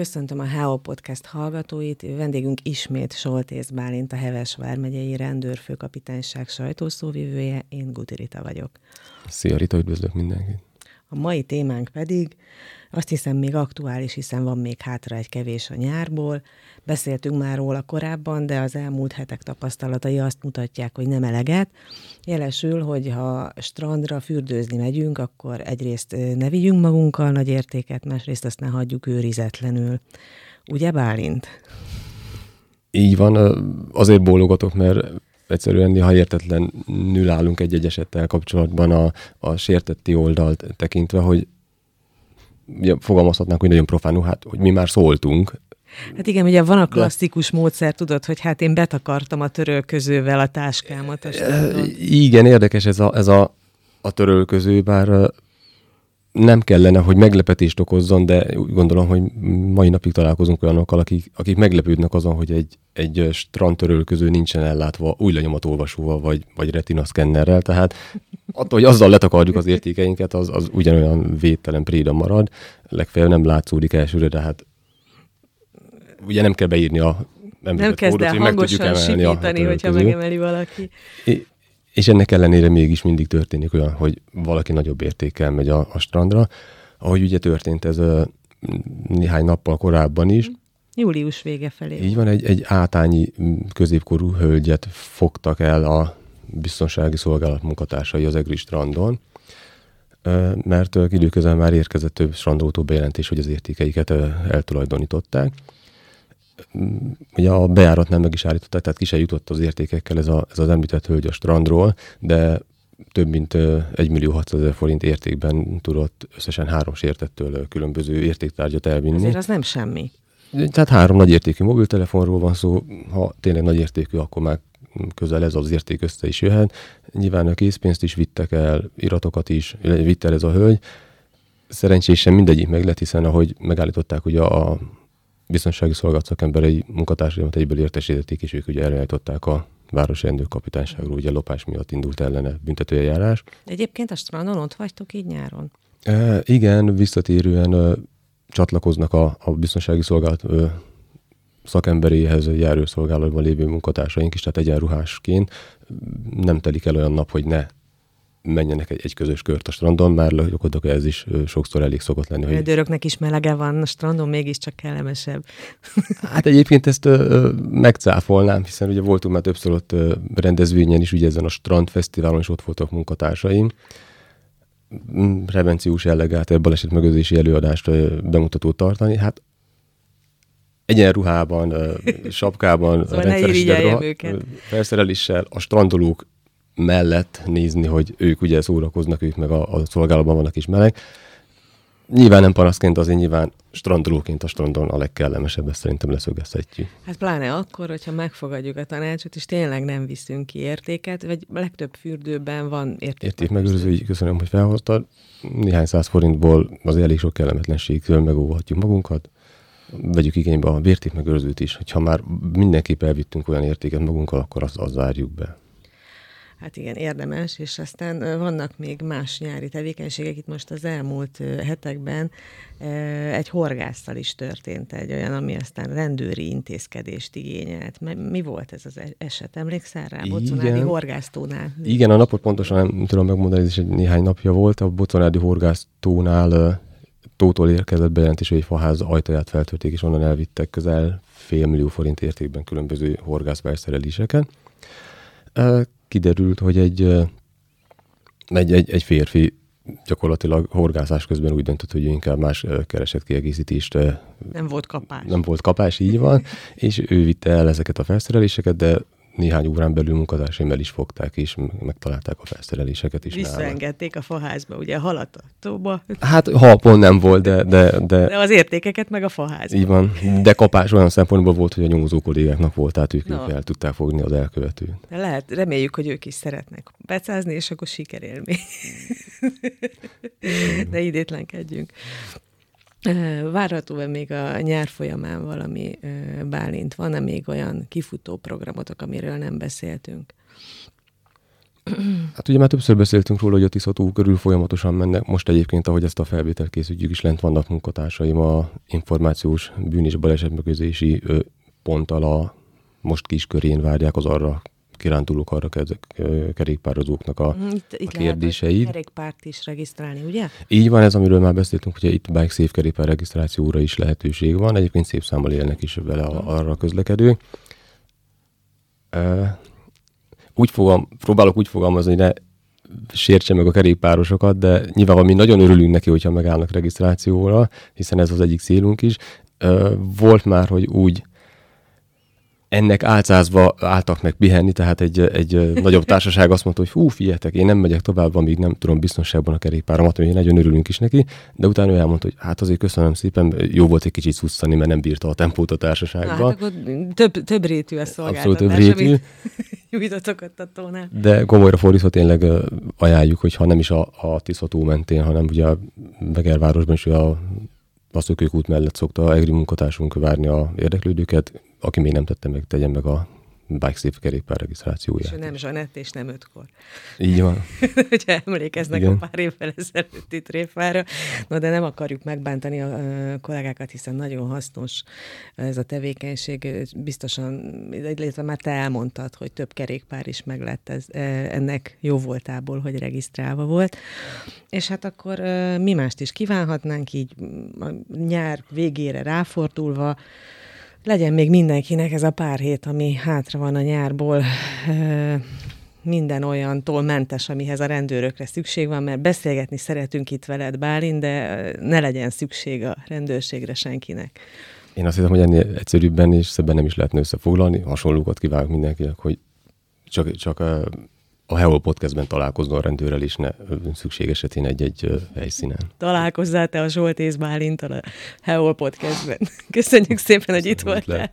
Köszöntöm a HEO Podcast hallgatóit. Vendégünk ismét Soltész Bálint, a Heves vármegyei rendőrfőkapitányság sajtószóvivője. Én Guti Rita vagyok. Szia Rita, üdvözlök mindenkit. A mai témánk pedig azt hiszem még aktuális, hiszen van még hátra egy kevés a nyárból. Beszéltünk már róla korábban, de az elmúlt hetek tapasztalatai azt mutatják, hogy nem eleget. Jelesül, hogy ha strandra fürdőzni megyünk, akkor egyrészt ne vigyünk magunkkal nagy értéket, másrészt azt ne hagyjuk őrizetlenül. Ugye Bálint? Így van, azért bólogatok, mert egyszerűen néha értetlenül állunk egy-egy esettel kapcsolatban a, a sértetti oldalt tekintve, hogy ugye, fogalmazhatnánk, hogy nagyon profánul, hát, hogy mi már szóltunk. Hát igen, ugye van a klasszikus De... módszer, tudod, hogy hát én betakartam a törölközővel a táskámat. A igen, érdekes ez a, ez a, a törölköző, bár nem kellene, hogy meglepetést okozzon, de úgy gondolom, hogy mai napig találkozunk olyanokkal, akik, akik meglepődnek azon, hogy egy, egy strandtörölköző nincsen ellátva új lenyomatolvasóval vagy, vagy retina szkennerrel, tehát attól, hogy azzal letakarjuk az értékeinket, az, az ugyanolyan védtelen préda marad, legfeljebb nem látszódik elsőre, de hát ugye nem kell beírni a nem kezd el hangosan sikítani, hogyha megemeli valaki. És ennek ellenére mégis mindig történik olyan, hogy valaki nagyobb értékkel megy a, a strandra, ahogy ugye történt ez uh, néhány nappal korábban is. Július vége felé. Így van, egy, egy átányi középkorú hölgyet fogtak el a biztonsági szolgálat munkatársai az Egri strandon, mert időközben már érkezett több strandautó bejelentés, hogy az értékeiket eltulajdonították ugye a bejárat nem meg is állították, tehát ki se jutott az értékekkel ez, a, ez az említett hölgy a strandról, de több mint 1 millió 600 ezer forint értékben tudott összesen három sértettől különböző értéktárgyat elvinni. Azért az nem semmi. Tehát három nagy értékű mobiltelefonról van szó, ha tényleg nagy értékű, akkor már közel ez az érték össze is jöhet. Nyilván a készpénzt is vittek el, iratokat is, vitt el ez a hölgy. Szerencsésen mindegyik meg lett, hiszen ahogy megállították, hogy a, a biztonsági szolgálat szakemberei munkatársaimat egyből értesítették, és ők ugye elrejtották a városi rendőrkapitányságról, ugye lopás miatt indult ellene büntetőeljárás. Egyébként a strandon ott vagytok így nyáron? E, igen, visszatérően e, csatlakoznak a, a biztonsági szolgálat e, szakemberéhez járőrszolgálatban lévő munkatársaink is, tehát egyenruhásként nem telik el olyan nap, hogy ne menjenek egy, egy közös kört a strandon, már gyakorlatilag ez is sokszor elég szokott lenni. Hogy... Rendőröknek is melege van, a strandon mégiscsak kellemesebb. hát egyébként ezt ö, megcáfolnám, hiszen ugye voltunk már többször ott ö, rendezvényen is, ugye ezen a strandfesztiválon is ott voltak munkatársaim. Mm, prevenciós jellegát, baleset megőrzési előadást ö, bemutatót tartani. Hát egyenruhában, sapkában, szóval rendszeres felszereléssel, a strandolók mellett nézni, hogy ők ugye szórakoznak, ők meg a, a szolgálatban vannak is meleg. Nyilván nem panaszként, azért nyilván strandolóként a strandon a legkellemesebb, ezt szerintem leszögezhetjük. Hát pláne akkor, hogyha megfogadjuk a tanácsot, és tényleg nem viszünk ki értéket, vagy legtöbb fürdőben van érték. Értékmegőrző, köszönöm, hogy felhoztad. Néhány száz forintból az elég sok kellemetlenségtől megóvhatjuk magunkat. Vegyük igénybe a vértékmegőrzőt is, hogyha már mindenképp elvittünk olyan értéket magunkkal, akkor azt, azt zárjuk be. Hát igen, érdemes, és aztán vannak még más nyári tevékenységek. Itt most az elmúlt hetekben egy horgásztal is történt egy olyan, ami aztán rendőri intézkedést igényelt. Mi volt ez az eset? Emlékszel rá? Boconádi horgásztónál? Igen, a napot pontosan nem tudom megmondani, ez is egy néhány napja volt. A Boconádi horgásztónál tótól érkezett bejelentés, hogy egy faház ajtaját feltörték, és onnan elvittek közel fél millió forint értékben különböző horgászbelszereléseket kiderült, hogy egy, egy, egy, egy férfi gyakorlatilag horgászás közben úgy döntött, hogy inkább más keresett kiegészítést. Nem volt kapás. Nem volt kapás, így van, és ő vitte el ezeket a felszereléseket, de néhány órán belül munkatársaim el is fogták, és megtalálták a felszereléseket is. Visszaengedték a faházba, ugye a halat a tóba. Hát halpon nem volt, de, de, de... De az értékeket meg a faházba. Így van, de kapás olyan szempontból volt, hogy a nyomozó kollégáknak volt, tehát ők, no. ők el tudták fogni az elkövetőt. De lehet, reméljük, hogy ők is szeretnek becázni, és akkor sikerélmény. de idétlenkedjünk. Várható-e még a nyár folyamán valami Bálint? Van-e még olyan kifutó programotok, amiről nem beszéltünk? Hát ugye már többször beszéltünk róla, hogy a Tiszató körül folyamatosan mennek. Most egyébként, ahogy ezt a felvételt készítjük is, lent vannak munkatársaim a információs bűn és balesetmegőzési ponttal a most kiskörén várják az arra kirándulók, arra kerékpározóknak a, Mhm, Itt, itt a kérdéseit. Lehet kerékpárt is regisztrálni, ugye? Így van, ez amiről már beszéltünk, hogy itt Bike Safe kerékpár regisztrációra is lehetőség van. Egyébként szép számmal élnek is vele a, arra a közlekedő. Úgy fogam, próbálok úgy fogalmazni, hogy ne sértse meg a kerékpárosokat, de nyilván mi nagyon örülünk neki, hogyha megállnak regisztrációra, hiszen ez az egyik célunk is. Volt már, hogy úgy ennek álcázva álltak meg pihenni, tehát egy, egy nagyobb társaság azt mondta, hogy hú, figyeljetek, én nem megyek tovább, amíg nem tudom biztonságban a kerékpáromat, hogy nagyon örülünk is neki, de utána ő elmondta, hogy hát azért köszönöm szépen, jó volt egy kicsit szusszani, mert nem bírta a tempót a társaságban. Hát akkor több, több rétű a szolgáltatás, Abszolút több rétű. ott a tónál. De komolyra fordítva tényleg ajánljuk, hogy ha nem is a, a Tiszató mentén, hanem ugye a Begervárosban is a a szökőkút mellett szokta a EGRI munkatársunk várni a érdeklődőket, aki még nem tette meg, tegyen meg a Bike Safe kerékpár És regisztrációját. ő nem Zsanett, és nem ötkor. Így van. Hogyha emlékeznek Igen. a pár évvel ezelőtti tréfára. Na, de nem akarjuk megbántani a kollégákat, hiszen nagyon hasznos ez a tevékenység. Biztosan, illetve már te elmondtad, hogy több kerékpár is meg lett ez, ennek jó voltából, hogy regisztrálva volt. És hát akkor mi mást is kívánhatnánk, így a nyár végére ráfordulva, legyen még mindenkinek ez a pár hét, ami hátra van a nyárból, minden olyantól mentes, amihez a rendőrökre szükség van, mert beszélgetni szeretünk itt veled, Bálint, de ne legyen szükség a rendőrségre senkinek. Én azt hiszem, hogy ennél egyszerűbben és szebben nem is lehetne összefoglalni. Hasonlókat kívánok mindenkinek, hogy csak, csak a Heol Podcastben találkozzon a rendőrrel, és ne szükség esetén egy-egy helyszínen. Találkozzál te a Zsoltész Bálinttal a Heol Podcastben. Köszönjük szépen, hogy itt Köszönöm, hogy voltál.